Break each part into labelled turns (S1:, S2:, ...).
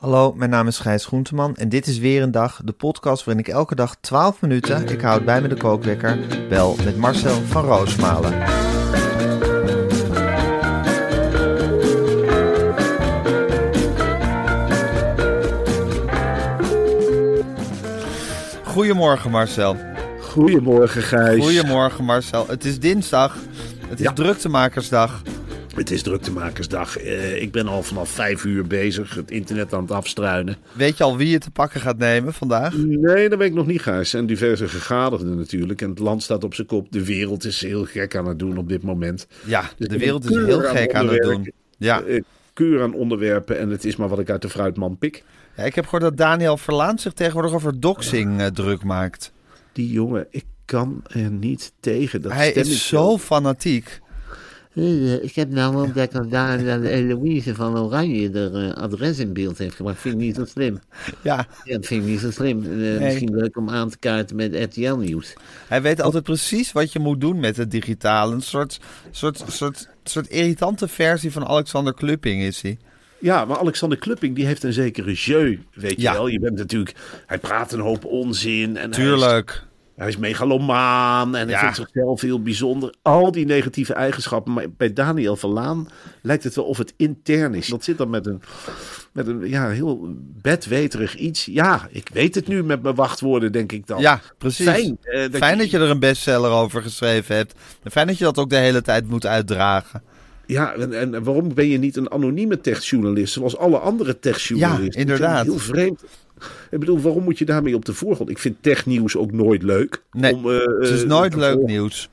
S1: Hallo, mijn naam is Gijs Groenteman en dit is weer een dag, de podcast waarin ik elke dag 12 minuten, ik houd bij me de kookwekker, bel met Marcel van Roosmalen. Goedemorgen Marcel.
S2: Goedemorgen Gijs.
S1: Goedemorgen Marcel. Het is dinsdag. Het is
S2: Ja.
S1: druktemakersdag.
S2: Het is druktemakersdag. Eh, ik ben al vanaf vijf uur bezig het internet aan het afstruinen.
S1: Weet je al wie je te pakken gaat nemen vandaag?
S2: Nee, dat weet ik nog niet Gijs. En diverse gegadigden natuurlijk. En het land staat op zijn kop. De wereld is heel gek aan het doen op dit moment.
S1: Ja,
S2: Dus
S1: de wereld is heel gek aan het doen. Ja.
S2: Keur aan onderwerpen en het is maar wat ik uit de fruitman pik.
S1: Ja, ik heb gehoord dat Daniel Verlaan zich tegenwoordig over doxing eh, druk maakt.
S2: Die jongen, ik kan er niet tegen. Dat
S1: Hij is zo fanatiek.
S3: Eh, Ik heb nou ontdekt dat daar Eloïse van Oranje er eh, adres in beeld heeft gemaakt. Vind ik niet zo slim.
S1: Ja,
S3: Ja, dat vind ik niet zo slim. Eh, Misschien leuk om aan te kaarten met RTL Nieuws.
S1: hij weet altijd precies wat je moet doen met het digitale. Een soort, soort, soort, soort irritante versie van Alexander Klupping is hij.
S2: Ja, maar Alexander Klupping die heeft een zekere jeu, weet je
S1: Ja.
S2: wel. Je bent natuurlijk, hij praat een hoop onzin. En Hij is,
S1: Tuurlijk.
S2: Hij is megalomaan en hij
S1: Ja.
S2: vindt zichzelf heel bijzonder. Al die negatieve eigenschappen. Maar bij Daniel Verlaan lijkt het wel of het intern is. Dat zit dan met een, met een ja, heel bedweterig iets. Ja, ik weet het nu met mijn wachtwoorden, denk ik dan.
S1: Ja, precies.
S2: Fijn, eh, dat
S1: Fijn
S2: je-
S1: dat je er een bestseller over geschreven hebt. En fijn dat je dat ook de hele tijd moet uitdragen.
S2: Ja, en, en waarom ben je niet een anonieme techjournalist zoals alle andere techjournalisten?
S1: Ja, inderdaad.
S2: Heel vreemd. Ik bedoel, waarom moet je daarmee op de voorgrond? Ik vind technieuws ook nooit leuk.
S1: Nee,
S2: om, eh,
S1: het is
S2: eh,
S1: nooit leuk nieuws.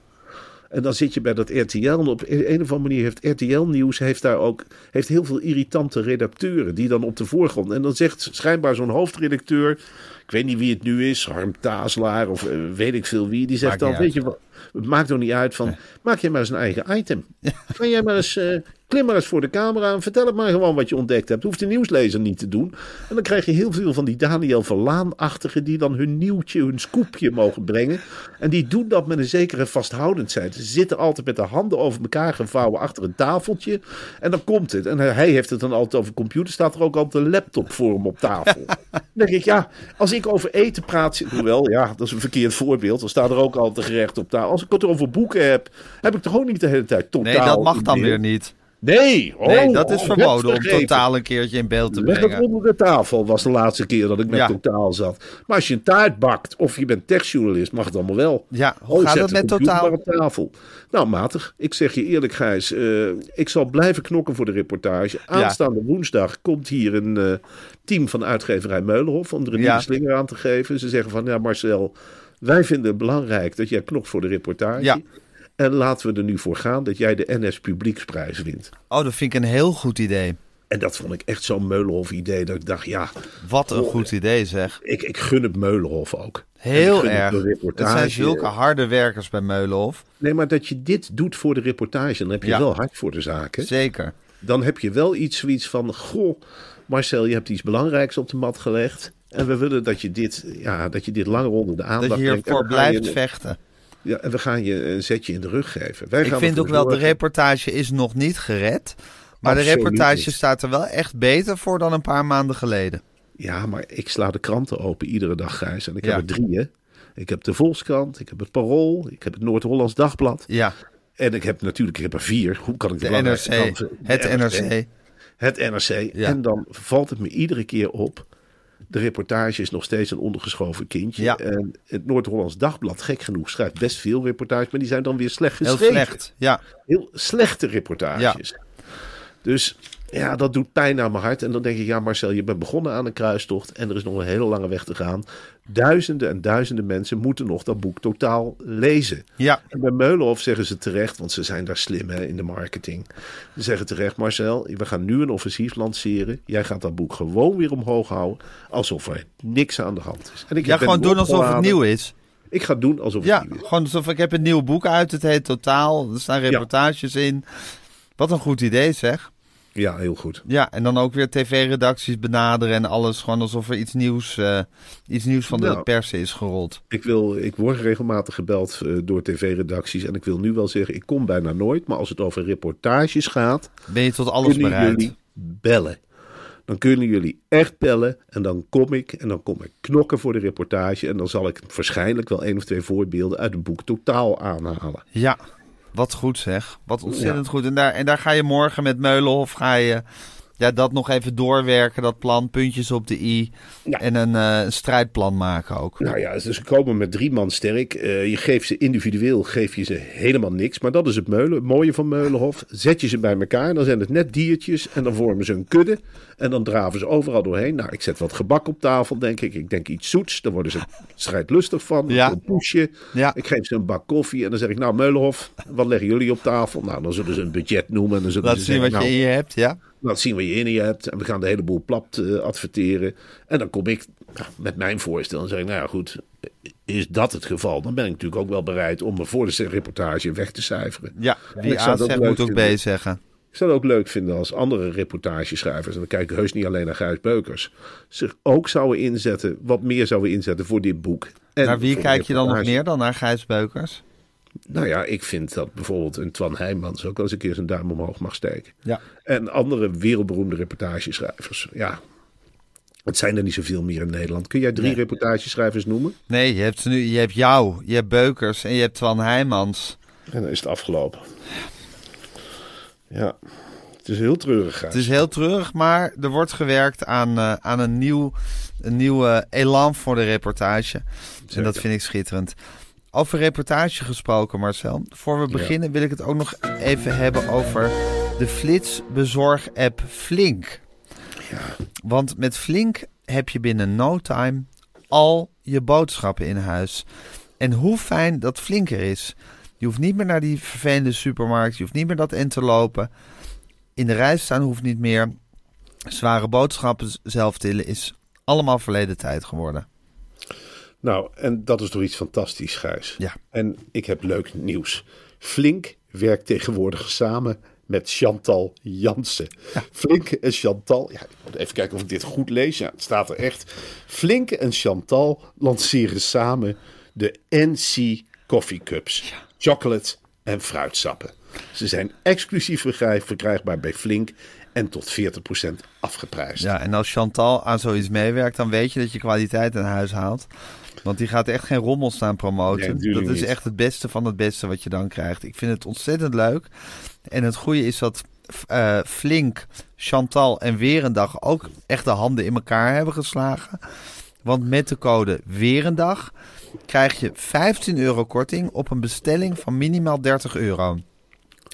S2: En dan zit je bij dat RTL. En op een of andere manier heeft RTL Nieuws heeft daar ook heeft heel veel irritante redacteuren die dan op de voorgrond. En dan zegt schijnbaar zo'n hoofdredacteur. Ik weet niet wie het nu is, Harm Tazelaar of eh, weet ik veel wie. Die zegt dan, weet
S1: uit.
S2: je wat, het maakt toch niet uit van, maak jij maar eens een eigen item. Ga jij maar eens, klim maar eens voor de camera en vertel het maar gewoon wat je ontdekt hebt. Hoeft de nieuwslezer niet te doen. En dan krijg je heel veel van die Daniel Verlaan-achtigen die dan hun nieuwtje, hun scoopje mogen brengen. En die doen dat met een zekere vasthoudendheid. Ze zitten altijd met de handen over elkaar gevouwen achter een tafeltje. En dan komt het. En hij heeft het dan altijd over computer. Staat er ook altijd een laptop voor hem op tafel. dan denk ik, ja, als ik over eten praat. Hoewel, ja, dat is een verkeerd voorbeeld. Dan staat er ook altijd gerecht op tafel. Als ik het over boeken heb, heb ik toch ook niet de hele tijd totaal.
S1: Nee, dat mag dan weer niet.
S2: Nee, oh,
S1: Nee, dat is
S2: oh,
S1: verboden om totaal een keertje in beeld te
S2: Leg
S1: brengen.
S2: onder de tafel was de laatste keer dat ik met
S1: Ja.
S2: totaal zat. Maar als je een taart bakt of je bent techjournalist, mag het allemaal wel.
S1: Ja, hoe
S2: Oh,
S1: gaat het
S2: de
S1: met totaal?
S2: op tafel. Nou, matig. Ik zeg je eerlijk, Gijs. eh, ik zal blijven knokken voor de reportage. Aanstaande woensdag komt hier een eh, team van uitgeverij Meulenhof om er een
S1: Ja.
S2: nieuwe slinger aan te geven. Ze zeggen van, ja Marcel, wij vinden het belangrijk dat jij knokt voor de reportage.
S1: Ja.
S2: En laten we er nu voor gaan dat jij de NS Publieksprijs wint.
S1: Oh, dat vind ik een heel goed idee.
S2: En dat vond ik echt zo'n Meulenhof idee dat ik dacht, ja,
S1: Wat een goed idee zeg.
S2: ik, ik gun het Meulenhof ook.
S1: Heel erg. Het zijn zulke harde werkers bij Meulenhof.
S2: Nee, maar dat je dit doet voor de reportage, dan heb je
S1: Ja.
S2: wel hard voor de zaak. Hè?
S1: Zeker.
S2: Dan heb je wel iets zoiets van, goh, Marcel, je hebt iets belangrijks op de mat gelegd. En we willen dat je dit, ja, dat je dit langer onder de aandacht
S1: Dat je hiervoor blijft
S2: je-
S1: vechten.
S2: Ja, en we gaan je een zetje in de rug geven. Wij
S1: Ik
S2: gaan
S1: vind
S2: ervoor
S1: ook wel, de reportage is nog niet gered. Maar de reportage
S2: niet.
S1: staat er wel echt beter voor dan een paar maanden geleden.
S2: Ja, maar ik sla de kranten open iedere dag, Gijs. En ik
S1: Ja.
S2: heb er drie, hè. Ik heb de Volkskrant, ik heb het Parool, ik heb het Noord-Hollands Dagblad.
S1: Ja,
S2: En ik heb natuurlijk, ik heb er vier. Hoe kan ik
S1: de
S2: belangrijke
S1: NRC.
S2: kranten- de
S1: Het NRC.
S2: Het NRC.
S1: Ja.
S2: En dan valt het me iedere keer op. De reportage is nog steeds een ondergeschoven kindje.
S1: Ja.
S2: En het Noord-Hollands Dagblad, gek genoeg, schrijft best veel reportages. Maar die zijn dan weer slecht
S1: Heel
S2: geschreven.
S1: slecht. Ja.
S2: Heel slechte reportages. Dus ja, dat doet pijn aan mijn hart. En dan denk ik, ja Marcel, je bent begonnen aan een kruistocht. En er is nog een hele lange weg te gaan. Duizenden en duizenden mensen moeten nog dat boek totaal lezen.
S1: Ja.
S2: En bij Meulenhof zeggen ze terecht, want ze zijn daar slim hè, in de marketing. Ze zeggen terecht, Marcel, we gaan nu een offensief lanceren. Jij gaat dat boek gewoon weer omhoog houden, alsof er niks aan de hand is. En ik
S1: Ja, gewoon doen alsof het nieuw is.
S2: Ik ga doen alsof het
S1: Ja,
S2: nieuw is.
S1: gewoon alsof ik heb een nieuw boek uit. Het heet Totaal. Er staan reportages in. Wat een goed idee zeg.
S2: Ja, heel goed.
S1: Ja, en dan ook weer tv-redacties benaderen en alles. Gewoon alsof er iets nieuws, eh, iets nieuws van de
S2: Nou.
S1: pers is gerold.
S2: Ik, wil, ik word regelmatig gebeld eh, door tv-redacties. En ik wil nu wel zeggen, ik kom bijna nooit. Maar als het over reportages gaat,
S1: Ben je tot alles
S2: kunnen
S1: bereid?
S2: jullie bellen. Dan kunnen jullie echt bellen. En dan kom ik. En dan kom ik knokken voor de reportage. En dan zal ik waarschijnlijk wel één of twee voorbeelden uit het boek totaal aanhalen.
S1: Ja, wat goed zeg. Wat ontzettend goed. En daar, en daar ga je morgen met Meulenhof ga je, ja, dat nog even doorwerken, dat plan, puntjes op de i.
S2: Ja.
S1: En een, eh, een strijdplan maken ook.
S2: Nou ja, dus ze komen met drie man sterk. Eh, je geeft ze individueel, geef je ze helemaal niks. Maar dat is het, meulen, het mooie van Meulenhof. Zet je ze bij elkaar, dan zijn het net diertjes. En dan vormen ze een kudde. En dan draven ze overal doorheen. Nou, ik zet wat gebak op tafel, denk ik. Ik denk iets zoets. Daar worden ze strijdlustig van.
S1: Ja.
S2: Een poesje.
S1: Ja.
S2: Ik geef ze een bak koffie. En dan zeg ik, nou Meulenhof, wat leggen jullie op tafel? Nou, dan zullen ze een budget noemen. En dan zullen
S1: Laat
S2: ze
S1: zien wat je
S2: nou,
S1: in je hebt, ja.
S2: Laat zien wat je in je hebt. En we gaan de hele boel plat eh, adverteren. En dan kom ik met mijn voorstel. En zeg ik, nou ja, goed. Is dat het geval? Dan ben ik natuurlijk ook wel bereid om me voor de reportage weg te cijferen.
S1: Ja,
S2: zou
S1: A zegt moet ook. B zeggen.
S2: Ik zou het ook leuk vinden als andere reportageschrijvers, en dan kijk ik heus niet alleen naar Gijs Beukers, zich ook zouden inzetten, wat meer zouden inzetten voor dit boek. En
S1: Naar wie kijk je dan nog meer dan naar Gijs Beukers?
S2: Nou ja, ik vind dat bijvoorbeeld een Twan Heijmans ook wel eens een keer zijn duim omhoog mag steken.
S1: Ja.
S2: En andere wereldberoemde reportageschrijvers. Ja, het zijn er niet zoveel meer in Nederland. Kun jij drie reportageschrijvers noemen?
S1: Nee, je hebt, nu, je hebt jou, je hebt Beukers en je hebt Twan Heijmans.
S2: En dan is het afgelopen. Ja, het is heel treurig.
S1: Het is heel treurig, maar er wordt gewerkt aan, eh, aan een, nieuw, een nieuwe elan voor de reportage. En dat vind ik schitterend. Over reportage gesproken, Marcel. Voor we beginnen wil ik het ook nog even hebben over de flitsbezorg-app Flink. Want met Flink heb je binnen no time al je boodschappen in huis. En hoe fijn dat Flink er is. Je hoeft niet meer naar die vervelende supermarkt. Je hoeft niet meer dat in te lopen. In de rij staan hoeft niet meer. Zware boodschappen zelf tillen is allemaal verleden tijd geworden.
S2: Nou, en dat is toch iets fantastisch, Gijs.
S1: Ja.
S2: En ik heb leuk nieuws. Flink werkt tegenwoordig samen met Chantal Jansen. Flink en Chantal, ja, ik moet even kijken of ik dit goed lees. Ja, het staat er echt. Flink en Chantal lanceren samen de NC Coffee Cups. Chocolate en fruitsappen. Ze zijn exclusief verkrij- verkrijgbaar bij Flink en tot 40% afgeprijsd.
S1: Ja, en als Chantal aan zoiets meewerkt, dan weet je dat je kwaliteit in huis haalt. Want die gaat echt geen rommel staan promoten. dat is
S2: niet.
S1: echt het beste van het beste wat je dan krijgt. Ik vind het ontzettend leuk. En het goede is dat eh, Flink, Chantal en Weerendag ook echt de handen in elkaar hebben geslagen. Want met de code Weerendag krijg je 15 euro korting op een bestelling van minimaal 30 euro.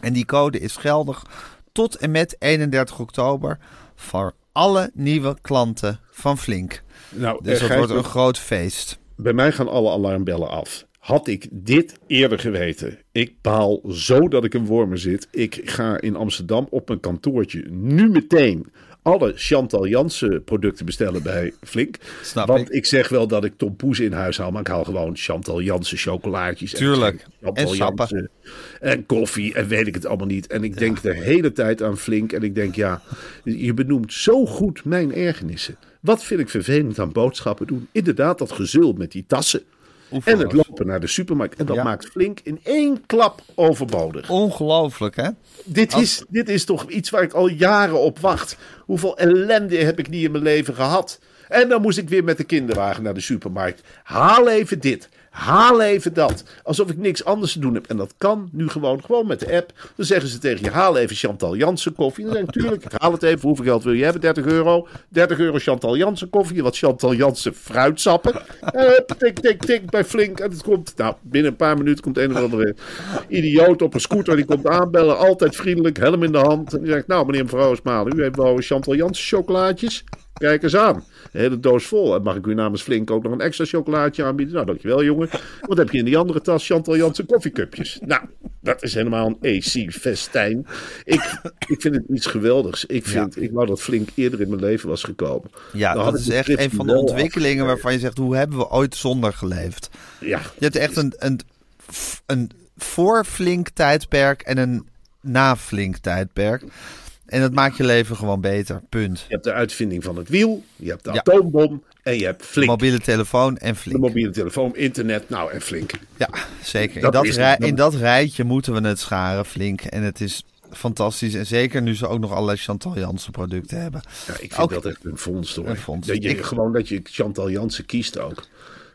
S1: En die code is geldig tot en met 31 oktober voor alle nieuwe klanten van Flink.
S2: Nou,
S1: Dus
S2: eh,
S1: dat wordt een groot feest.
S2: Bij mij gaan alle alarmbellen af. Had ik dit eerder geweten. Ik baal zo dat ik in wormen zit. Ik ga in Amsterdam op mijn kantoortje nu meteen alle Chantal Jansen producten bestellen bij Flink.
S1: Snap
S2: Want
S1: ik.
S2: ik. zeg wel dat ik tompoes in huis haal, maar ik haal gewoon Chantal Jansen chocolaatjes. en
S1: Tuurlijk.
S2: Chantal
S1: En sappen.
S2: Jansen En koffie en weet ik het allemaal niet. En ik denk de hele tijd aan Flink. En ik denk, ja, je benoemt zo goed mijn ergernissen. Wat vind ik vervelend aan boodschappen doen? Inderdaad, dat gezul met die tassen. En het lopen naar de supermarkt. En dat
S1: Ja.
S2: maakt Flink in één klap overbodig.
S1: Ongelooflijk, hè?
S2: Dit is, dit is toch iets waar ik al jaren op wacht. Hoeveel ellende heb ik niet in mijn leven gehad? En dan moest ik weer met de kinderwagen naar de supermarkt. Haal even dit. Haal even dat. Alsof ik niks anders te doen heb. En dat kan nu gewoon, gewoon met de app. Dan zeggen ze tegen je, haal even Chantal Jansen koffie. Dan zeg ik, natuurlijk, ik haal het even. Hoeveel geld wil je hebben? 30 euro. 30 euro Chantal Jansen koffie. Wat Chantal Jansen fruitsappen. Uh, tik, tik, tik bij Flink. En het komt, nou, binnen een paar minuten komt een of andere idioot op een scooter. Die komt aanbellen. Altijd vriendelijk, helm in de hand. En die zegt, nou meneer mevrouw Smalen, u heeft wel Chantal Jansen chocolaatjes. Kijk eens aan. Een hele doos vol. En mag ik u namens Flink ook nog een extra chocolaatje aanbieden? Nou, dankjewel jongen. Wat heb je in die andere tas? Chantal Jansen koffiecupjes. Nou, dat is helemaal een AC-festijn. Ik, ik vind het iets geweldigs. Ik, vind, ik wou dat Flink eerder in mijn leven was gekomen.
S1: Ja,
S2: Dan
S1: dat is
S2: de
S1: echt een van de ontwikkelingen waarvan je zegt, hoe hebben we ooit zonder geleefd?
S2: Ja,
S1: Je hebt echt een, een, een voor-flink tijdperk en een na-flink tijdperk. En dat maakt je leven gewoon beter, punt.
S2: je hebt de uitvinding van het wiel. Je hebt de
S1: Ja.
S2: atoombom. En je hebt Flink.
S1: Mobiele telefoon en
S2: de
S1: flink.
S2: mobiele telefoon, internet. Nou, en Flink.
S1: Ja, zeker. In
S2: Dat
S1: rij- in dat rijtje moeten we het scharen, flink. En het is fantastisch. En zeker nu ze ook nog allerlei Chantal Jansen producten hebben.
S2: Ja, ik vind dat echt een vondst hoor.
S1: Een vondst.
S2: Dat je,
S1: Ik-
S2: Gewoon dat je Chantal Jansen kiest ook.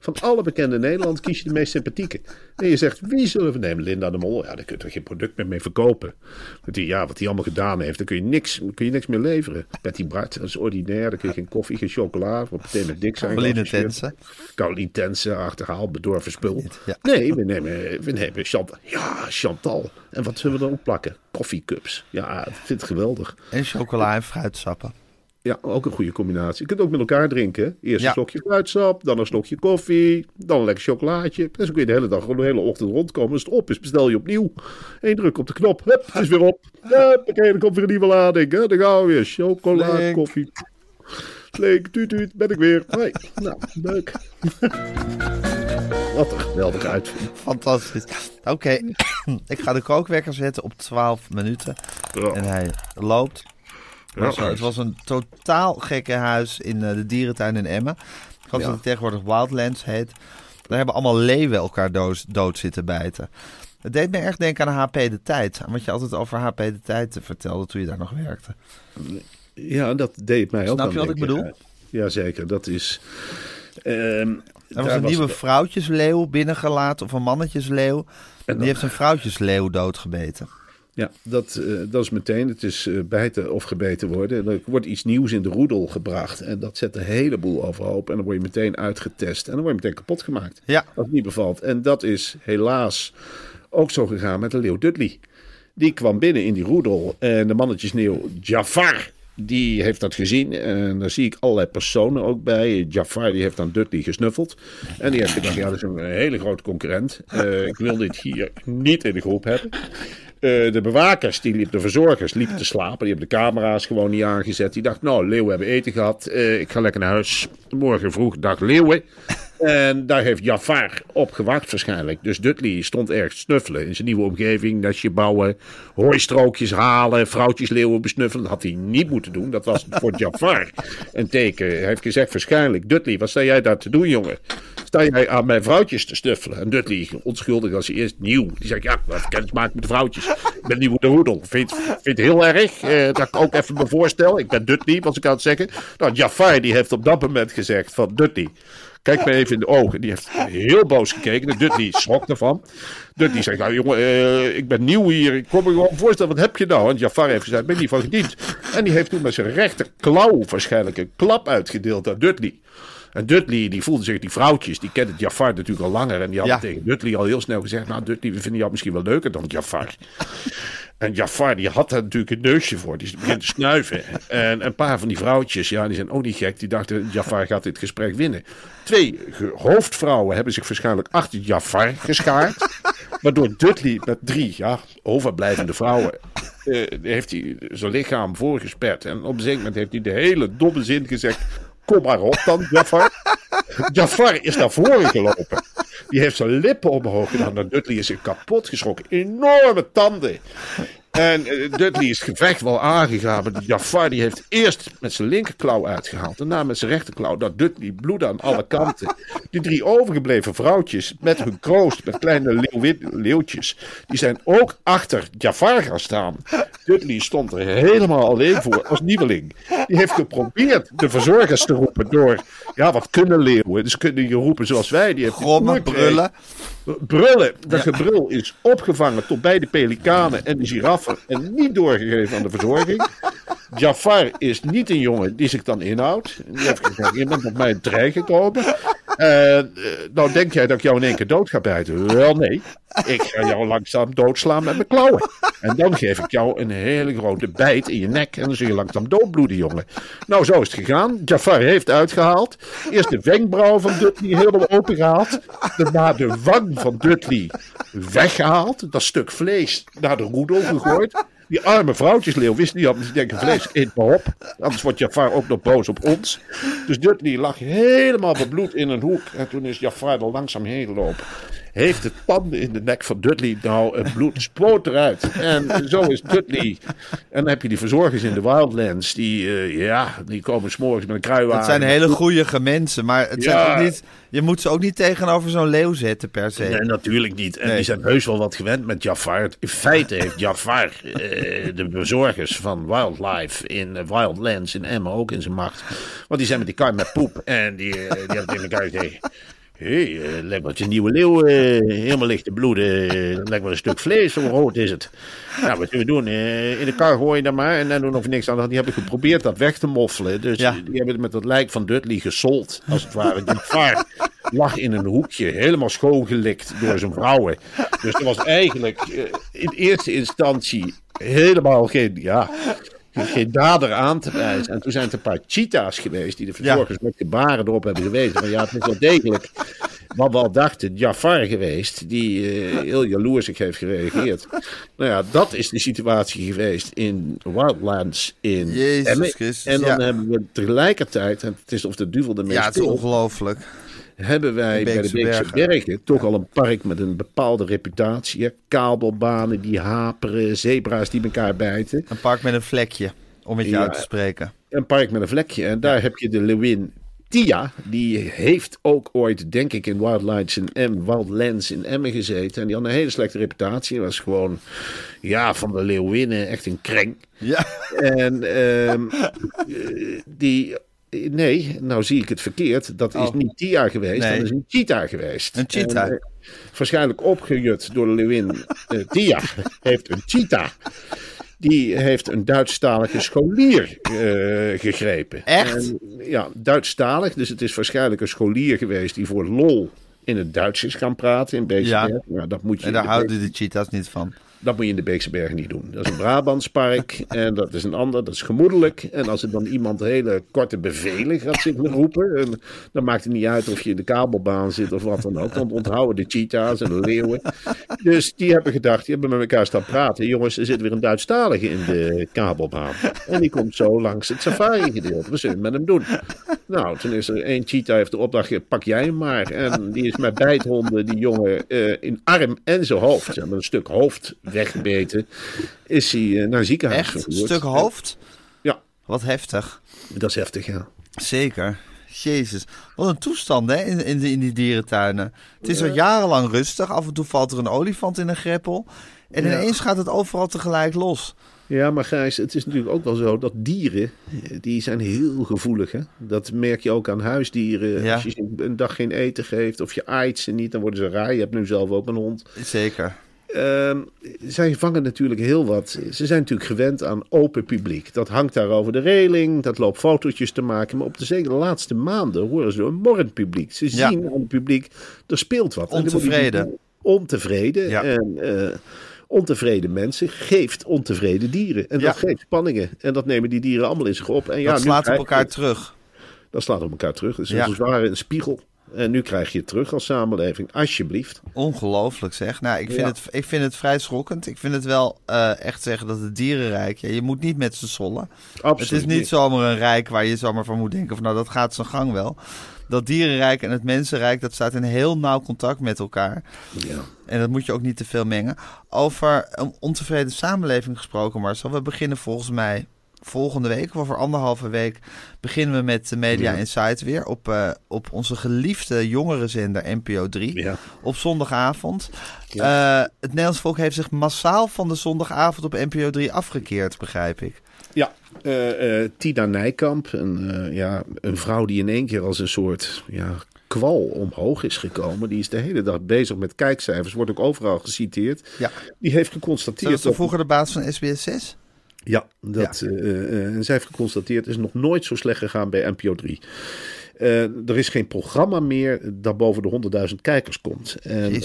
S2: Van alle bekende Nederlanders kies je de meest sympathieke. En je zegt, wie zullen we nemen? Linda de Mol. Ja, daar kun je toch geen product meer mee verkopen. Want die, ja, wat hij allemaal gedaan heeft, daar kun je niks, kun je niks meer leveren. Betty Bart, dat is ordinair. Daar kun je geen koffie, geen chocola. Wordt meteen met dik zijn. Geassocieerd.
S1: Tense.
S2: Caroline Tense, achterhaald, bedorven spul.
S1: Ja.
S2: Nee, we nemen, we nemen Chantal. Ja, Chantal. En wat zullen we dan plakken? Koffiecups. Ja, ik vind het geweldig.
S1: En chocola en fruitsappen.
S2: Ja, ook een goede combinatie. Je kunt ook met elkaar drinken. Eerst
S1: Ja.
S2: een slokje fruitsap, dan een slokje koffie, dan een lekker chocolaatje. En zo kun je de hele dag, gewoon de hele ochtend rondkomen. Als het op is, bestel je opnieuw. Eén druk op de knop, hup, het is weer op. Huppakee, dan komt weer een nieuwe lading. Hè? Dan gaan we weer. Chocola,
S1: Flink.
S2: koffie. Flink, tuut, tuut, ben ik weer. Hoi. Nou, leuk. Wat een geweldige uitvinding.
S1: Fantastisch. Oké, ik ga de kookwekker zetten op 12 minuten.
S2: Ja.
S1: En hij loopt.
S2: Ja,
S1: Het was, een totaal gekke huis in eh, de dierentuin in Emmen. Ik geloof dat het tegenwoordig Wildlands heet. Daar hebben allemaal leeuwen elkaar dood, dood zitten bijten. Het deed me erg denken aan HP de Tijd. Aan wat je altijd over HP de Tijd vertelde toen je daar nog werkte.
S2: Ja, dat deed mij ook
S1: Snap je wat ik bedoel?
S2: Jazeker, dat is... ehm,
S1: Er was een nieuwe vrouwtjesleeuw binnengelaten of een mannetjesleeuw. En die heeft een vrouwtjesleeuw doodgebeten.
S2: Ja, dat, eh, dat is meteen. Het is eh, bijten of gebeten worden. En er wordt iets nieuws in de roedel gebracht. En dat zet een heleboel overhoop. En dan word je meteen uitgetest. En dan word je meteen kapot gemaakt.
S1: Ja.
S2: Als het niet bevalt. En dat is helaas ook zo gegaan met de leeuw Dudley. Die kwam binnen in die roedel. En de mannetjesneeuw Jafar. Die heeft dat gezien. En daar zie ik allerlei personen ook bij. Jafar die heeft aan Dudley gesnuffeld. En die heeft gedacht, ja, dat is een hele grote concurrent. Eh, ik wil dit hier niet in de groep hebben. Eh, de bewakers, die liepen, de verzorgers, liepen te slapen. Die hebben de camera's gewoon niet aangezet. Die dachten, nou, leeuwen hebben eten gehad. Eh, ik ga lekker naar huis. Morgen vroeg, dag leeuwen. En daar heeft Jafar op gewacht waarschijnlijk. Dus Dudley stond te snuffelen in zijn nieuwe omgeving. Nestje bouwen, hooistrookjes halen, vrouwtjes leeuwen besnuffelen. Dat had hij niet moeten doen. Dat was voor Jafar een teken. Hij heeft gezegd waarschijnlijk, Dudley, wat sta jij daar te doen, jongen? Sta jij aan mijn vrouwtjes te snuffelen? En Dudley, onschuldig als hij eerst nieuw. Die zegt, ja, even kennis maken met de vrouwtjes. Ik ben nieuw de roedel. Vind, vind het heel erg eh, dat ik ook even me voorstel. Ik ben Dudley, was ik aan het zeggen. Nou, Jafar die heeft op dat moment gezegd van Dudley... Kijk me even in de ogen. Die heeft heel boos gekeken. De Dudley schrok ervan. Dudley zegt, nou jongen, eh, ik ben nieuw hier. Ik kom me gewoon voorstellen, wat heb je nou? En Jafar heeft gezegd, ben niet van gediend. En die heeft toen met zijn rechterklauw waarschijnlijk een klap uitgedeeld aan Dudley. En Dudley, die voelde zich, die vrouwtjes, die kenden Jafar natuurlijk al langer. En die hadden
S1: Ja.
S2: tegen Dudley al heel snel gezegd, nou Dudley, we vinden jou misschien wel leuker dan Jafar. En Jafar, die had daar natuurlijk een neusje voor. Die begint te snuiven. En een paar van die vrouwtjes, ja, die zijn ook niet gek. Die dachten, Jafar gaat dit gesprek winnen. Twee hoofdvrouwen hebben zich waarschijnlijk achter Jafar geschaard. Waardoor Dudley met drie ja, overblijvende vrouwen... eh, heeft hij zijn lichaam voorgesperd. En op een zeker moment heeft hij de hele domme zin gezegd... Kom maar op dan, Jafar. Jafar is naar voren gelopen. Die heeft zijn lippen omhoog gedaan. En Dudley is zich kapot geschrokken. Enorme tanden. En eh, Dudley is het gevecht wel aangegaan. Maar Jafar die heeft eerst met zijn linkerklauw uitgehaald. Daarna met zijn rechterklauw. Dat Dudley bloedde aan alle kanten. Die drie overgebleven vrouwtjes met hun kroost, met kleine leeuwtjes. Die zijn ook achter Jafar gaan staan. Dudley stond er helemaal alleen voor als nieuweling. Die heeft geprobeerd de verzorgers te roepen door... Ja, wat kunnen leeuwen? Dus kunnen je roepen zoals wij. Die heeft
S1: Grommen, brullen.
S2: Brullen. Dat gebrul is opgevangen tot bij de pelikanen en de giraffen en niet doorgegeven aan de verzorging. Jafar is niet een jongen die zich dan inhoudt. Die heeft gezegd, je bent op mijn trein gekomen. Eh, eh, nou denk jij dat ik jou in één keer dood ga bijten? Wel nee, ik ga jou langzaam doodslaan met mijn klauwen. En dan geef ik jou een hele grote bijt in je nek en dan zul je langzaam doodbloeden, jongen. Nou, zo is het gegaan. Jafar heeft uitgehaald. Eerst de wenkbrauw van Dudley helemaal opengehaald. Daarna de wang van Dudley weggehaald. Dat stuk vlees naar de roedel gegooid. Die arme vrouwtjesleeuw wist niet, hadden ze denken vlees, eet maar op. Anders wordt Jafar ook nog boos op ons. Dus Dudley lag helemaal bebloed in een hoek. En toen is Jafar er langzaam heen gelopen. Heeft de tanden in de nek van Dudley. Nou, het bloed spoot eruit. En zo is Dudley. En dan heb je die verzorgers in de Wildlands. Die, eh, ja, die komen s'morgens met een kruiwagen.
S1: Het zijn hele goede mensen, maar het zijn
S2: Ja.
S1: ook niet, je moet ze ook niet tegenover zo'n leeuw zetten per se.
S2: Nee, natuurlijk niet. En
S1: Nee.
S2: die zijn heus wel wat gewend met Jafar. In feite heeft Jafar eh, de bezorgers van Wildlife in eh, Wildlands in Emmen ook in zijn macht. Want die zijn met die kar met poep. En die, die hebben tegen elkaar gezegd... Hé, hey, eh, lijkt wel een nieuwe leeuw eh, helemaal ligt te bloeden. Eh, lijkt wel een stuk vlees, zo rood is het. Nou, wat zullen we doen? In de kar gooien dan maar. En dan doen of niks aan. Die hebben geprobeerd dat weg te moffelen. Dus
S1: Ja.
S2: die hebben het met het lijk van Dudley gesold, als het ware. Jafar lag in een hoekje, helemaal schoongelikt door zijn vrouwen. Dus er was eigenlijk in eerste instantie helemaal geen, ja, geen dader aan te wijzen. En toen zijn het een paar cheetahs geweest die de verzorgers met gebaren erop hebben gewezen. Van ja, het is wel degelijk wat we al dachten, Jafar geweest, die eh, heel jaloersig heeft gereageerd. Nou ja, dat is de situatie geweest in Wildlands in
S1: Jezus. Christus,
S2: En dan
S1: ja.
S2: hebben we tegelijkertijd, en het is of de duvel ermee
S1: Ja, het is ongelooflijk.
S2: Hebben wij bij de
S1: Beekse Bergen.
S2: Bergen toch al een park met een bepaalde reputatie. Kabelbanen die haperen, zebra's die elkaar bijten.
S1: Een park met een vlekje, om met je
S2: Ja.
S1: uit te spreken.
S2: Een park met een vlekje. En daar heb je de leeuwin Tia. Die heeft ook ooit, denk ik, in Wildlands in Emmen, Wildlands in Emmen gezeten. En die had een hele slechte reputatie. Was gewoon, ja, van de leeuwinnen echt een kreng.
S1: Ja.
S2: En ehm, eh, die... Nee, nou zie ik het verkeerd. Dat is
S1: Oh.
S2: niet Tia geweest,
S1: Nee.
S2: dat is een cheetah geweest.
S1: Een cheetah.
S2: En, eh, waarschijnlijk opgejut door de leeuwin eh, Tia. heeft een cheetah. Die heeft een Duitsstalige scholier eh, gegrepen.
S1: Echt?
S2: En, ja, Duitsstalig. Dus het is waarschijnlijk een scholier geweest die voor lol in het Duits is gaan praten in.
S1: Ja.
S2: Nou, dat moet je
S1: En daar
S2: de
S1: houden de cheetahs niet van.
S2: Dat moet je in de Beekse Bergen niet doen. Dat is een Brabantspark en dat is een ander, dat is gemoedelijk. En als er dan iemand hele korte bevelen gaat zitten roepen, en dan maakt het niet uit of je in de kabelbaan zit of wat dan ook. Dan onthouden de cheetahs en de leeuwen. Dus die hebben gedacht, die hebben met elkaar staan praten. Jongens, er zit weer een Duitsstalige in de kabelbaan. En die komt zo langs het safari-gedeelte. Wat zullen we met hem doen? Nou, toen is er één cheetah heeft de opdracht, pak jij hem maar. En die is met bijthonden die jongen eh, in arm en zijn hoofd, zeg maar, een stuk hoofd weggebeten, is hij eh, naar een ziekenhuis
S1: Echt? Een stuk hoofd?
S2: Ja,
S1: Wat heftig.
S2: dat is heftig, ja.
S1: Zeker. Jezus. Wat een toestand hè, in, in, die- in die dierentuinen. Het is al jarenlang rustig. Af en toe valt er een olifant in een greppel. En
S2: Ja.
S1: ineens gaat het overal tegelijk los.
S2: Ja, maar Gijs, het is natuurlijk ook wel zo dat dieren, die zijn heel gevoelig. Hè? Dat merk je ook aan huisdieren.
S1: Ja.
S2: Als je ze een dag geen eten geeft of je aait ze niet, dan worden ze raar. Je hebt nu zelf ook een hond.
S1: Zeker.
S2: Ehm, zij vangen natuurlijk heel wat. Ze zijn natuurlijk gewend aan open publiek. Dat hangt daar over de reling, dat loopt fotootjes te maken. Maar op de zeker de laatste maanden horen ze een morrend publiek. Ze
S1: Ja.
S2: zien aan het publiek, er speelt wat.
S1: Ontevreden.
S2: Ontevreden.
S1: Ja.
S2: En eh, ontevreden mensen geeft ontevreden dieren. En
S1: Ja.
S2: dat geeft spanningen. En dat nemen die dieren allemaal in zich op. En ja,
S1: dat slaat op elkaar
S2: het.
S1: terug.
S2: Dat slaat op elkaar terug. Het is als het ware een spiegel. En nu krijg je het terug als samenleving, alsjeblieft.
S1: Ongelooflijk zeg. Nou, ik vind,
S2: Ja.
S1: het, ik vind het vrij schokkend. Ik vind het wel eh, echt zeggen dat het dierenrijk... Ja, je moet niet met z'n sollen.
S2: Absoluut
S1: het is niet
S2: niet.
S1: zomaar een rijk waar je zomaar van moet denken... van nou, dat gaat zijn gang wel. Dat dierenrijk en het mensenrijk... dat staat in heel nauw contact met elkaar.
S2: Ja.
S1: En dat moet je ook niet te veel mengen. Over een ontevreden samenleving gesproken, Marcel. We beginnen volgens mij volgende week, of over anderhalve week, beginnen we met de Media Insight weer op, eh, op onze geliefde jongerenzender NPO 3
S2: Ja.
S1: op zondagavond. Eh, het Nederlands volk heeft zich massaal van de zondagavond op NPO 3 afgekeerd, begrijp ik.
S2: Ja, eh, Tina Nijkamp, een, ja, een vrouw die in één keer als een soort ja, kwal omhoog is gekomen. Die is de hele dag bezig met kijkcijfers, wordt ook overal geciteerd.
S1: Ja.
S2: Die heeft geconstateerd
S1: was
S2: dat...
S1: vroeger de baas van SBS 6?
S2: Ja, dat, eh, eh, en zij heeft geconstateerd, het is nog nooit zo slecht gegaan bij NPO 3. Eh, er is geen programma meer dat boven de 100.000 kijkers komt. En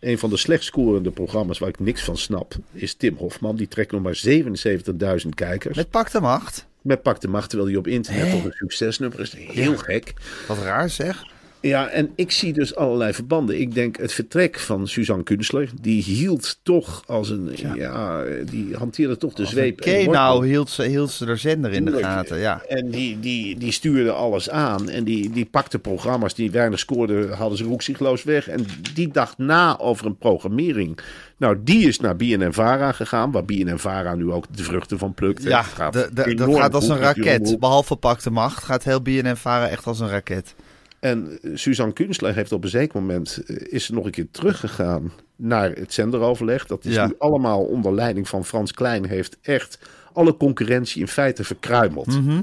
S2: een van de slecht scorende programma's waar ik niks van snap, is Tim Hofman. Die trekt nog maar 77.000 kijkers. Met,
S1: Met Pak de Macht?
S2: Pak de Macht, terwijl hij op internet toch een succesnummer is. Heel gek.
S1: Wat raar zeg.
S2: Ja, en ik zie dus allerlei verbanden. Ik denk het vertrek van Suzanne Kunstler, die hield toch als een, ja, die hanteerde toch de zweep.
S1: Oké, nou hield ze, hield ze de zender in de gaten, ja.
S2: En die, die, die stuurde alles aan. En die, die pakte programma's die weinig scoorden, hadden ze roekzichtloos weg. En die dacht na over een programmering. Nou, die is naar BNN-Vara gegaan, waar BNN-Vara nu ook de vruchten van plukt.
S1: Ja,
S2: gaat
S1: dat gaat als een raket. Behalve Pak de Macht gaat heel BNN-Vara echt als een raket.
S2: En eh, Suzanne Kunstler heeft op een zeker moment eh, is nog een keer teruggegaan naar het zenderoverleg. Dat is
S1: Ja.
S2: nu allemaal onder leiding van Frans Klein. Heeft echt alle concurrentie in feite verkruimeld.
S1: Mhm.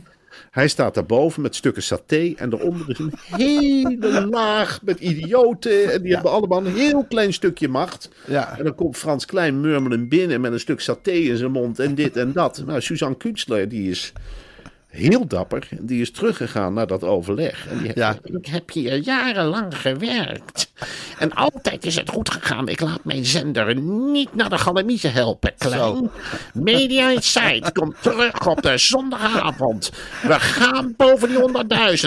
S2: Hij staat daarboven met stukken saté en daaronder is een hele laag met idioten. En die hebben allemaal een heel klein stukje macht.
S1: Ja.
S2: En dan komt Frans Klein murmelend binnen met een stuk saté in zijn mond en dit en dat. Nou, Suzanne Kunstler die is heel dapper. Die is teruggegaan naar dat overleg. En die heeft
S1: Ja.
S3: Ik heb hier jarenlang gewerkt. En altijd is het goed gegaan. Ik laat mijn zender niet naar de galamiezen helpen, klein.
S1: Zo.
S3: Media Insight komt terug op de zondagavond. We gaan boven die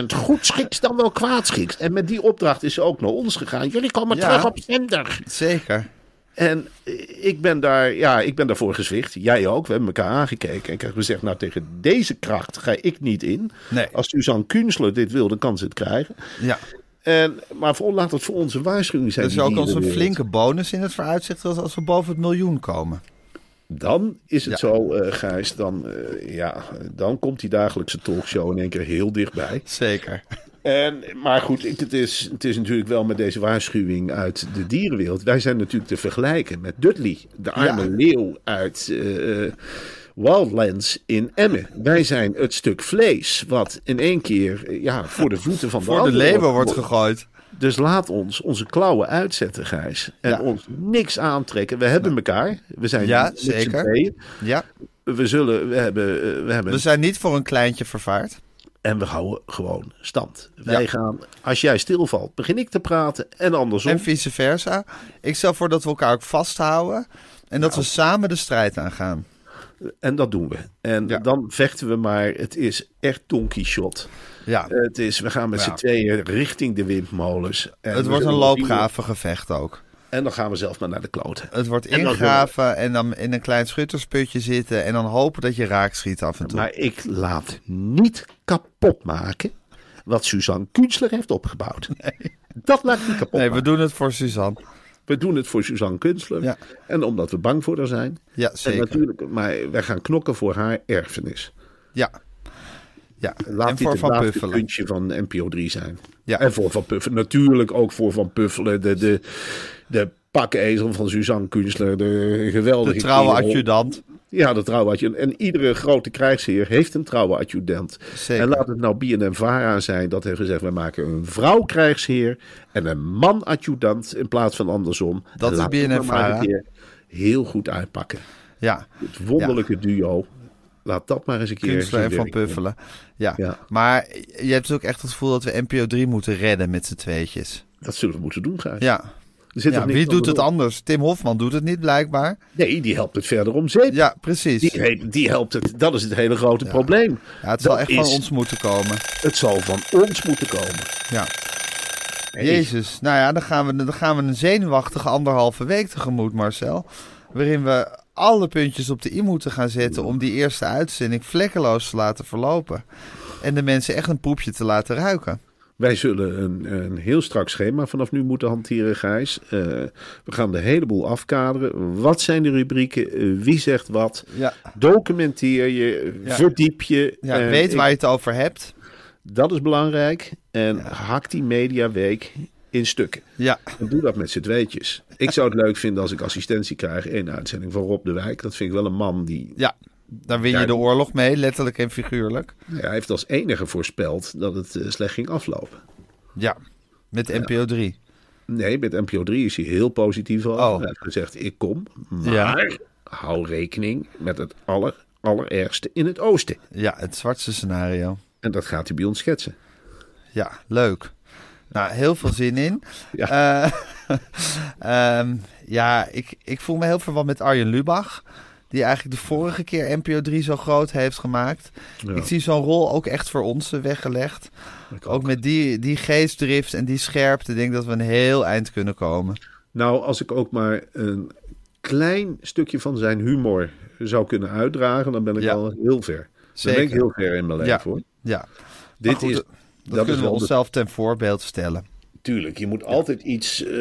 S3: 100.000. Goed schiks dan wel kwaad schiks.
S2: En met die opdracht is ze ook naar ons gegaan.
S3: Jullie komen
S1: Ja.
S3: terug op zender.
S1: Zeker.
S2: En ik ben, daar, ja, ik ben daarvoor gezwicht. Jij ook. We hebben elkaar aangekeken. En ik heb gezegd, nou tegen deze kracht ga ik niet in.
S1: Nee.
S2: Als Suzanne Kunstler dit wil, dan kan ze het krijgen.
S1: Ja.
S2: En, maar voor, laat het voor onze waarschuwing zijn.
S1: Er is ook als een flinke bonus in het vooruitzicht als, als we boven het miljoen komen.
S2: Dan is het
S1: Ja.
S2: zo, eh Gijs, dan, eh, ja, dan komt die dagelijkse talkshow in één keer heel dichtbij.
S1: Zeker.
S2: En, maar goed, het is, het is natuurlijk wel met deze waarschuwing uit de dierenwereld. Wij zijn natuurlijk te vergelijken met Dudley, de arme
S1: Ja.
S2: leeuw uit eh, eh, Wildlands in Emmen. Wij zijn het stuk vlees wat in één keer eh, ja, voor de voeten van de
S1: Voor de leeuwen wordt gegooid.
S2: Dus laat ons onze klauwen uitzetten, Gijs. En
S1: Ja.
S2: ons niks aantrekken. We hebben elkaar. We zijn
S1: Ja, zeker. Ja.
S2: We zullen, we hebben, we hebben
S1: We zijn niet voor een kleintje vervaard.
S2: En we houden gewoon stand. Wij
S1: Ja.
S2: gaan, als jij stilvalt, begin ik te praten en andersom.
S1: En vice versa. Ik stel voor dat we elkaar ook vasthouden. En dat we samen de strijd aangaan.
S2: En dat doen we. En
S1: Ja.
S2: dan vechten we maar. Het is echt Don Quixote.
S1: Ja.
S2: Het is, we gaan met
S1: Ja.
S2: z'n tweeën richting de windmolens. En
S1: het wordt een loopgravengevecht ook.
S2: En dan gaan we zelf maar naar de kloten.
S1: Het wordt ingraven en dan in een klein schuttersputje zitten. En dan hopen dat je raak schiet af en toe.
S2: Maar ik laat niet kapot maken wat Suzanne Kunstler heeft opgebouwd. Dat laat ik niet kapot
S1: Nee, we doen het voor Suzanne.
S2: We doen het voor Suzanne Kunstler.
S1: Ja.
S2: En omdat we bang voor haar zijn.
S1: Ja,
S2: En
S1: zeker.
S2: natuurlijk, maar wij gaan knokken voor haar erfenis.
S1: Ja. Ja,
S2: Laat
S1: en voor Van Puffelen.
S2: puntje van NPO 3 zijn.
S1: Ja.
S2: En voor Van Puffelen. Natuurlijk ook voor Van Puffelen. De, de, de pakezel van Suzanne Kunstler. De geweldige
S1: De trouwe adjudant.
S2: Ja, de trouwe adjudant. En iedere grote krijgsheer heeft een trouwe adjudant.
S1: Zeker.
S2: En laat het nou BNN Vara zijn dat heeft gezegd... we maken een vrouw krijgsheer en een man adjudant in plaats van andersom.
S1: Dat is
S2: het nou heel goed uitpakken.
S1: Ja,
S2: Het wonderlijke duo. Laat dat maar eens een keer
S1: Kunstler en Van. Puffelen. Ja.
S2: Ja.
S1: maar je hebt ook echt het gevoel dat we NPO 3 moeten redden met z'n tweetjes.
S2: Dat zullen we moeten doen, Gijs.
S1: Ja.
S2: Zit
S1: ja wie doet het anders? Tim Hofman doet het niet, blijkbaar.
S2: Nee, die helpt het verder om zeep.
S1: Ja, precies.
S2: Die, die helpt het. Dat is het hele grote probleem.
S1: Ja, het zal
S2: Dat
S1: echt van ons moeten komen.
S2: Het zal van ons moeten komen.
S1: Ja. Jezus, nou ja, dan gaan, we, dan gaan we een zenuwachtige anderhalve week tegemoet, Marcel. Waarin we alle puntjes op de i moeten gaan zetten om die eerste uitzending vlekkeloos te laten verlopen. En de mensen echt een poepje te laten ruiken.
S2: Wij zullen een, een heel strak schema vanaf nu moeten hanteren, Gijs. Eh, we gaan de hele boel afkaderen. Wat zijn de rubrieken? Eh, wie zegt wat?
S1: Ja.
S2: Documenteer je,
S1: Ja.
S2: verdiep je.
S1: Ja, weet
S2: ik-
S1: waar je het over hebt.
S2: Dat is belangrijk. En hak die mediaweek in stukken.
S1: Ja,
S2: En doe dat met z'n tweetjes. Ik zou het leuk vinden als ik assistentie krijg. Eén uitzending van Rob de Wijk. Dat vind ik wel een man die...
S1: ja. Daar win je
S2: Ja,
S1: de oorlog mee, letterlijk en figuurlijk.
S2: ja, hij heeft als enige voorspeld dat het eh, slecht ging aflopen.
S1: Ja, met NPO 3.
S2: Nee, met NPO 3 is hij heel positief al.
S1: Oh.
S2: Hij heeft gezegd, ik kom. Maar hou rekening met het aller, allerergste in het oosten.
S1: Ja, het zwartste scenario.
S2: En dat gaat hij bij ons schetsen.
S1: Ja, leuk. Nou, heel veel zin in.
S2: Ja.
S1: Eh, ehm, ja, ik, ik voel me heel verwant met Arjen Lubach. Die eigenlijk de vorige keer NPO 3 zo groot heeft gemaakt.
S2: Ja.
S1: Ik zie zo'n rol ook echt voor ons eh, weggelegd. Ook. met die, die geestdrift en die scherpte. denk ik dat we een heel eind kunnen komen.
S2: Nou, als ik ook maar een klein stukje van zijn humor zou kunnen uitdragen, dan ben ik
S1: Ja.
S2: al heel ver. Dan ben ik
S1: Zeker.
S2: heel ver in mijn leven
S1: Ja.
S2: hoor.
S1: Ja,
S2: Dit
S1: goed,
S2: is,
S1: dat, kunnen we onszelf ten voorbeeld stellen.
S2: Tuurlijk, je moet altijd iets, eh,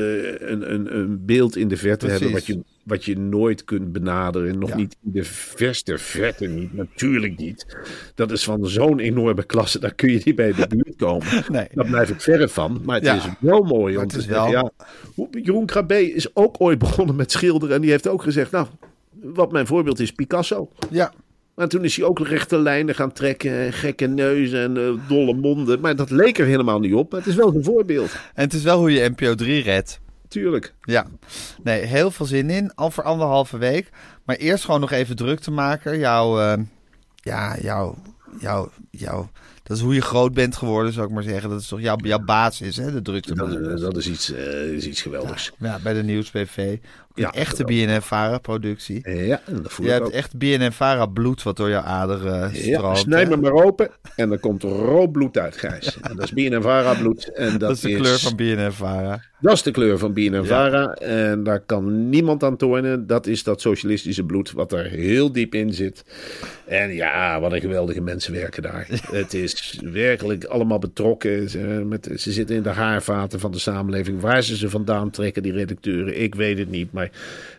S2: een, een, een beeld in de verte
S1: Precies.
S2: hebben wat je, wat je nooit kunt benaderen. Nog
S1: Ja.
S2: niet in de verste verte niet, natuurlijk niet. Dat is van zo'n enorme klasse, daar kun je niet bij de buurt komen.
S1: Nee.
S2: Daar blijf ik verre van, maar het
S1: Ja.
S2: is wel mooi om te zeggen.
S1: wel-
S2: Ja, hoe- Jeroen Krabbe is ook ooit begonnen met schilderen en die heeft ook gezegd, nou, wat mijn voorbeeld is Picasso.
S1: Ja,
S2: Maar toen is hij ook rechte lijnen gaan trekken, en gekke neuzen en eh, dolle monden. Maar dat leek er helemaal niet op. Maar het is wel een voorbeeld,
S1: en het is wel hoe je NPO 3 redt.
S2: Tuurlijk.
S1: Ja, nee, heel veel zin in. Al voor anderhalve week. Maar eerst gewoon nog even druk te maken. Jouw, eh, ja, jouw, jouw, jouw, dat is hoe je groot bent geworden, zou ik maar zeggen. Dat is toch jouw, jouw basis, hè, de drukte.
S2: Dat, is- dat is, iets, eh, is iets geweldigs.
S1: Ja, bij de Nieuws-PV. Een
S2: Ja,
S1: echte BNN-Vara-productie.
S2: Ja, en dat voel
S1: Je hebt
S2: ook.
S1: echt BNN-Vara-bloed wat door jouw aderen
S2: Ja,
S1: stroomt.
S2: snij
S1: hè?
S2: me maar open en er komt rood bloed uit, Gijs. En dat is BNNVARA bloed. En dat,
S1: Dat is de kleur van BNN-Vara.
S2: Dat is de kleur van BNNVARA. En daar kan niemand aan tornen. Dat is dat socialistische bloed wat er heel diep in zit. En ja, wat een geweldige mensen werken daar. Het is werkelijk allemaal betrokken. Ze, met, ze zitten in de haarvaten van de samenleving. Waar ze ze vandaan trekken, die redacteuren, ik weet het niet. Maar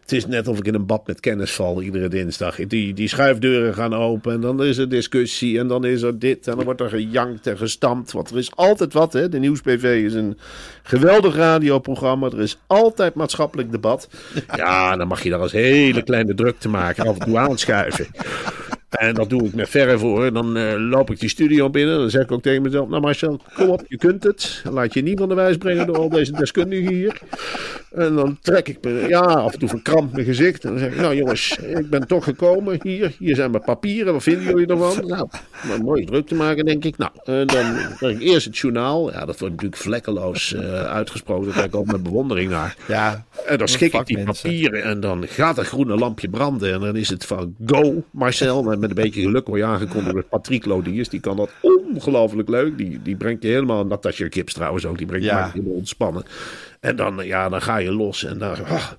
S2: het is net of ik in een bad met kennis val iedere dinsdag. Die, die schuifdeuren gaan open en dan is er discussie en dan is er dit. En dan wordt er gejankt en gestampt. Want er is altijd wat, hè. De Nieuws-PV is een geweldig radioprogramma. Er is altijd maatschappelijk debat. Ja, dan mag je daar als hele kleine druk te maken af en toe aanschuiven. En dat doe ik met verre voor. Dan eh, loop ik die studio binnen. Dan zeg ik ook tegen mezelf: Nou, Marcel, kom op, je kunt het. Laat je niet van de wijs brengen door al deze deskundigen hier. En dan trek ik me, ja, af en toe verkrampt mijn gezicht. En dan zeg ik: Nou, jongens, ik ben toch gekomen. Hier, hier zijn mijn papieren. Wat vinden jullie ervan? Nou, maar mooi druk te maken, denk ik. Nou, en dan krijg ik eerst het journaal. Ja, dat wordt natuurlijk vlekkeloos eh, uitgesproken. Daar kijk ik ook met bewondering naar.
S1: Ja,
S2: En dan schik ik die papieren en dan gaat het groene lampje branden. En dan is het van go, Marcel. En met een beetje geluk word je aangekondigd door Patrick Lodiers. Die kan dat ongelooflijk leuk. Die, die brengt je helemaal, Natasja Kips trouwens ook, die brengt je
S1: Ja.
S2: helemaal ontspannen. En dan, ja, dan ga je los en dan, ah,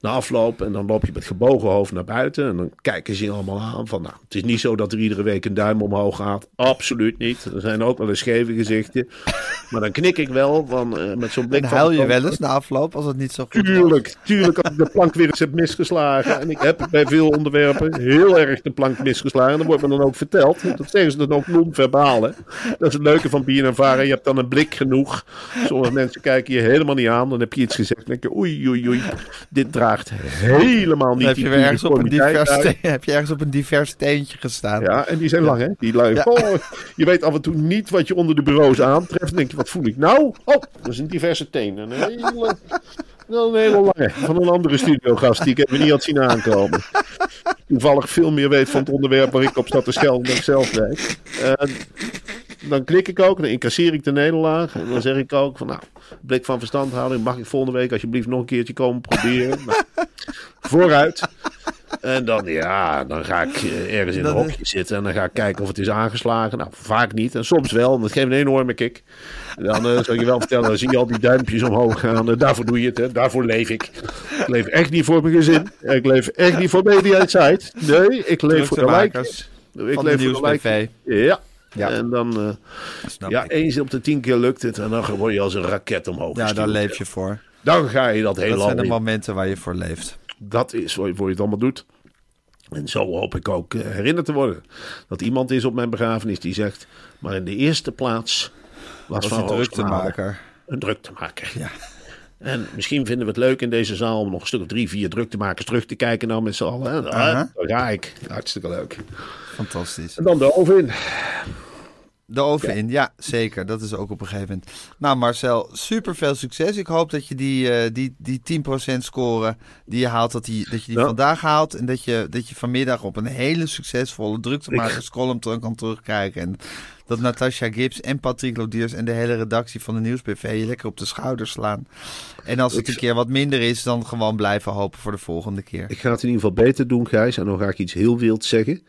S2: na afloop en dan loop je met gebogen hoofd naar buiten. En dan kijken ze je allemaal aan van, nou, het is niet zo dat er iedere week een duim omhoog gaat. Absoluut niet. Er zijn ook wel eens scheve gezichten. Maar dan knik ik wel van, eh, met zo'n blik
S1: en
S2: van...
S1: huil je wel eens na afloop als het niet zo goed was?
S2: Tuurlijk, tuurlijk als ik de plank weer eens heb misgeslagen. En ik heb bij veel onderwerpen heel erg de plank misgeslagen. Dat wordt me dan ook verteld. Dat zeggen ze dan ook non-verbaal. Dat is het leuke van BNNVARA. Je hebt dan een blik genoeg. Sommige mensen kijken je helemaal niet aan. Dan heb je iets gezegd. Dan denk je, oei, oei, oei. Dit helemaal niet
S1: heb je weer ergens op een
S2: uniformiteit
S1: divers,
S2: uit.
S1: te- heb je ergens op een divers teentje gestaan.
S2: Ja, en die zijn lang, hè? Die.
S1: Ja.
S2: Oh, je weet af en toe niet wat je onder de bureaus aantreft. Dan denk je, wat voel ik nou? Oh, dat is een diverse teen. Een hele, een hele lange. Van een andere studiogast die ik even niet had zien aankomen. Toevallig veel meer weet van het onderwerp waar ik op zat te schelden dan ik zelf weet. En dan klik ik ook, dan incasseer ik de nederlaag. En dan zeg ik ook van, nou, blik van verstandhouding. Mag ik volgende week alsjeblieft nog een keertje komen proberen? Nou, vooruit. En dan, ja, dan ga ik eh, ergens in een hokje zitten en dan ga ik kijken of het is aangeslagen. Nou, vaak niet. En soms wel. En dat geeft een enorme kick. En dan eh, zal ik je wel vertellen, dan zie je al die duimpjes omhoog gaan. En daarvoor doe je het, hè. Daarvoor leef ik. Ik leef echt niet voor mijn gezin. Ik leef echt niet voor Media Insight. Nee, ik leef voor de lijken. Ik
S1: van de
S2: leef voor de.
S1: BV.
S2: Ja.
S1: Ja.
S2: En dan, eh, ja,
S1: ik.
S2: eens op de tien keer lukt het. En dan word je als een raket omhoog
S1: Ja, daar leef je voor.
S2: Dan ga je dat
S1: Dat
S2: hele
S1: zijn de momenten waar je voor leeft.
S2: Dat is waar je voor je het allemaal doet. En zo hoop ik ook eh, herinnerd te worden. Dat iemand is op mijn begrafenis die zegt... Maar in de eerste plaats was
S1: Als
S2: Van
S1: je druk te
S2: Roosendaal
S1: maken.
S2: een druktemaker.
S1: Ja.
S2: En misschien vinden we het leuk in deze zaal... om nog een stuk of drie, vier druktemakers terug te kijken... nou met z'n allen. Daar ga ik. Hartstikke leuk.
S1: Fantastisch.
S2: En dan de oven in.
S1: De oven in, ja, zeker. Dat is ook op een gegeven moment. Nou, Marcel, super veel succes. Ik hoop dat je die, eh, die, die 10% score die je haalt, dat, die, dat je die
S2: Ja.
S1: vandaag haalt. En dat je, dat je vanmiddag op een hele succesvolle druktemakerscolumn terug kan terugkijken. En dat Natasha Gibbs en Patrick Lodiers en de hele redactie van de Nieuwsbv je lekker op de schouders slaan. En als het een keer wat minder is, dan gewoon blijven hopen voor de volgende keer.
S2: Ik ga het in ieder geval beter doen, Gijs. En dan ga ik iets heel wild zeggen.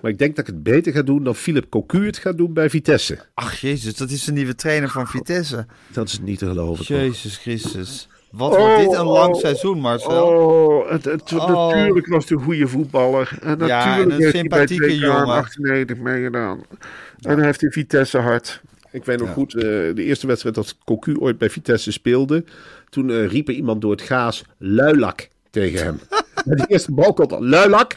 S2: Maar ik denk dat ik het beter ga doen dan Philip Cocu het gaat doen bij Vitesse.
S1: Ach jezus, dat is de nieuwe trainer van Vitesse.
S2: Dat is niet te geloven. toch?
S1: Jezus Christus. Wat wordt dit een lang
S2: oh,
S1: seizoen, Marcel.
S2: Oh, het, het-
S1: Oh.
S2: natuurlijk was een goede voetballer. En
S1: Ja,
S2: natuurlijk
S1: en een
S2: heeft hij bij
S1: sympathieke
S2: 2K
S1: jongen.
S2: 98 meegedaan. En hij heeft in Vitesse hard. Ik weet nog
S1: Ja.
S2: goed, eh, de eerste wedstrijd dat Cocu ooit bij Vitesse speelde. Toen eh, riep er iemand door het gaas Luilak tegen hem. Bij de eerste bal komt al Luilak.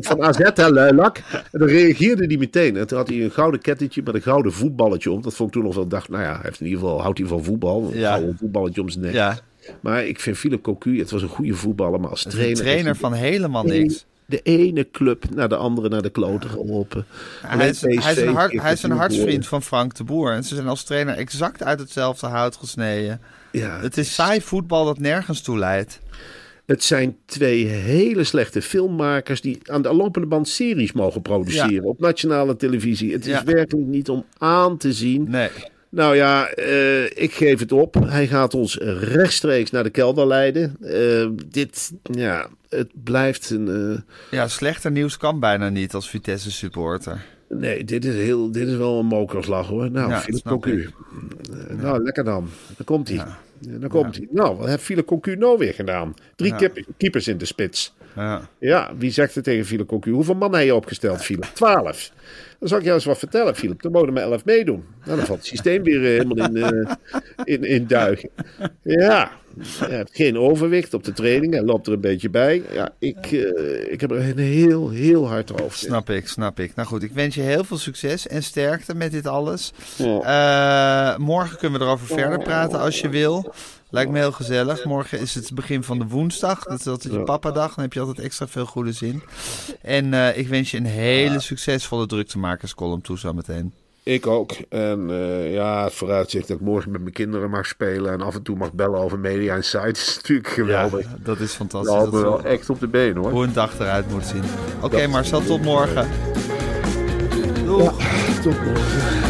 S2: Van AZ, hè, Luilak. En dan reageerde hij meteen. En toen had hij een gouden kettetje met een gouden voetballetje om. Dat vond ik toen nog wel. dacht, nou ja, hij heeft in ieder geval, houdt hij van voetbal. Een
S1: Ja.
S2: gouden voetballetje om zijn nek.
S1: Ja,
S2: Maar ik vind Philip Cocu, het was een goede voetballer, maar als trainer...
S1: trainer van helemaal niks.
S2: De ene club naar de andere naar de kloten geholpen.
S1: Hij is, hij een, hart,
S2: heeft
S1: hij is een
S2: natuurlijk
S1: hartsvriend van Frank de Boer. En ze zijn als trainer exact uit hetzelfde hout gesneden.
S2: Ja,
S1: Het is saai voetbal dat nergens toe leidt.
S2: Het zijn twee hele slechte filmmakers die aan de lopende band series mogen produceren
S1: Ja.
S2: op nationale televisie. Het is werkelijk niet om aan te zien.
S1: Nee.
S2: Nou ja, eh, ik geef het op. Hij gaat ons rechtstreeks naar de kelder leiden. Eh, dit, ja, het blijft een. eh,
S1: Ja, slechter nieuws kan bijna niet als Vitesse supporter.
S2: nee, dit is, heel, dit is wel een mokerslag hoor. Nou,
S1: Ja, ik.
S2: Eh, Nou, lekker dan. Dan komt hij. Ja, Dan komt hij. Nou, wat heeft Philip Cocu nou weer gedaan? Drie keepers in de spits.
S1: Ja.
S2: Ja, wie zegt het tegen Philip Cocu? Hoeveel man heb je opgesteld, Philip? Twaalf. Dan zal ik jou eens wat vertellen, Philip. Dan mogen maar elf meedoen. Nou, dan valt het systeem weer eh, helemaal in, eh, in, in duigen. Ja, geen overwicht op de training. Hij loopt er een beetje bij. Ja, ik, eh, ik heb er een heel, heel hard in.
S1: Snap ik, snap ik. Nou goed, ik wens je heel veel succes en sterkte met dit alles.
S2: Ja.
S1: Morgen kunnen we erover verder praten als je wil. Lijkt me heel gezellig. Morgen is het begin van de woensdag. Dat is altijd je papadag. Dan heb je altijd extra veel goede zin. En ik wens je een hele succesvolle druktemakerscolumn toe zometeen.
S2: Ik ook. En eh, ja, het vooruitzicht dat ik morgen met mijn kinderen mag spelen en af en toe mag bellen over Media Insight is natuurlijk geweldig.
S1: dat is fantastisch.
S2: Dat
S1: Dat is
S2: wel echt op de been hoor.
S1: hoe een dag eruit moet zien. Oké, Marcel, tot morgen. Doeg.
S2: Tot morgen.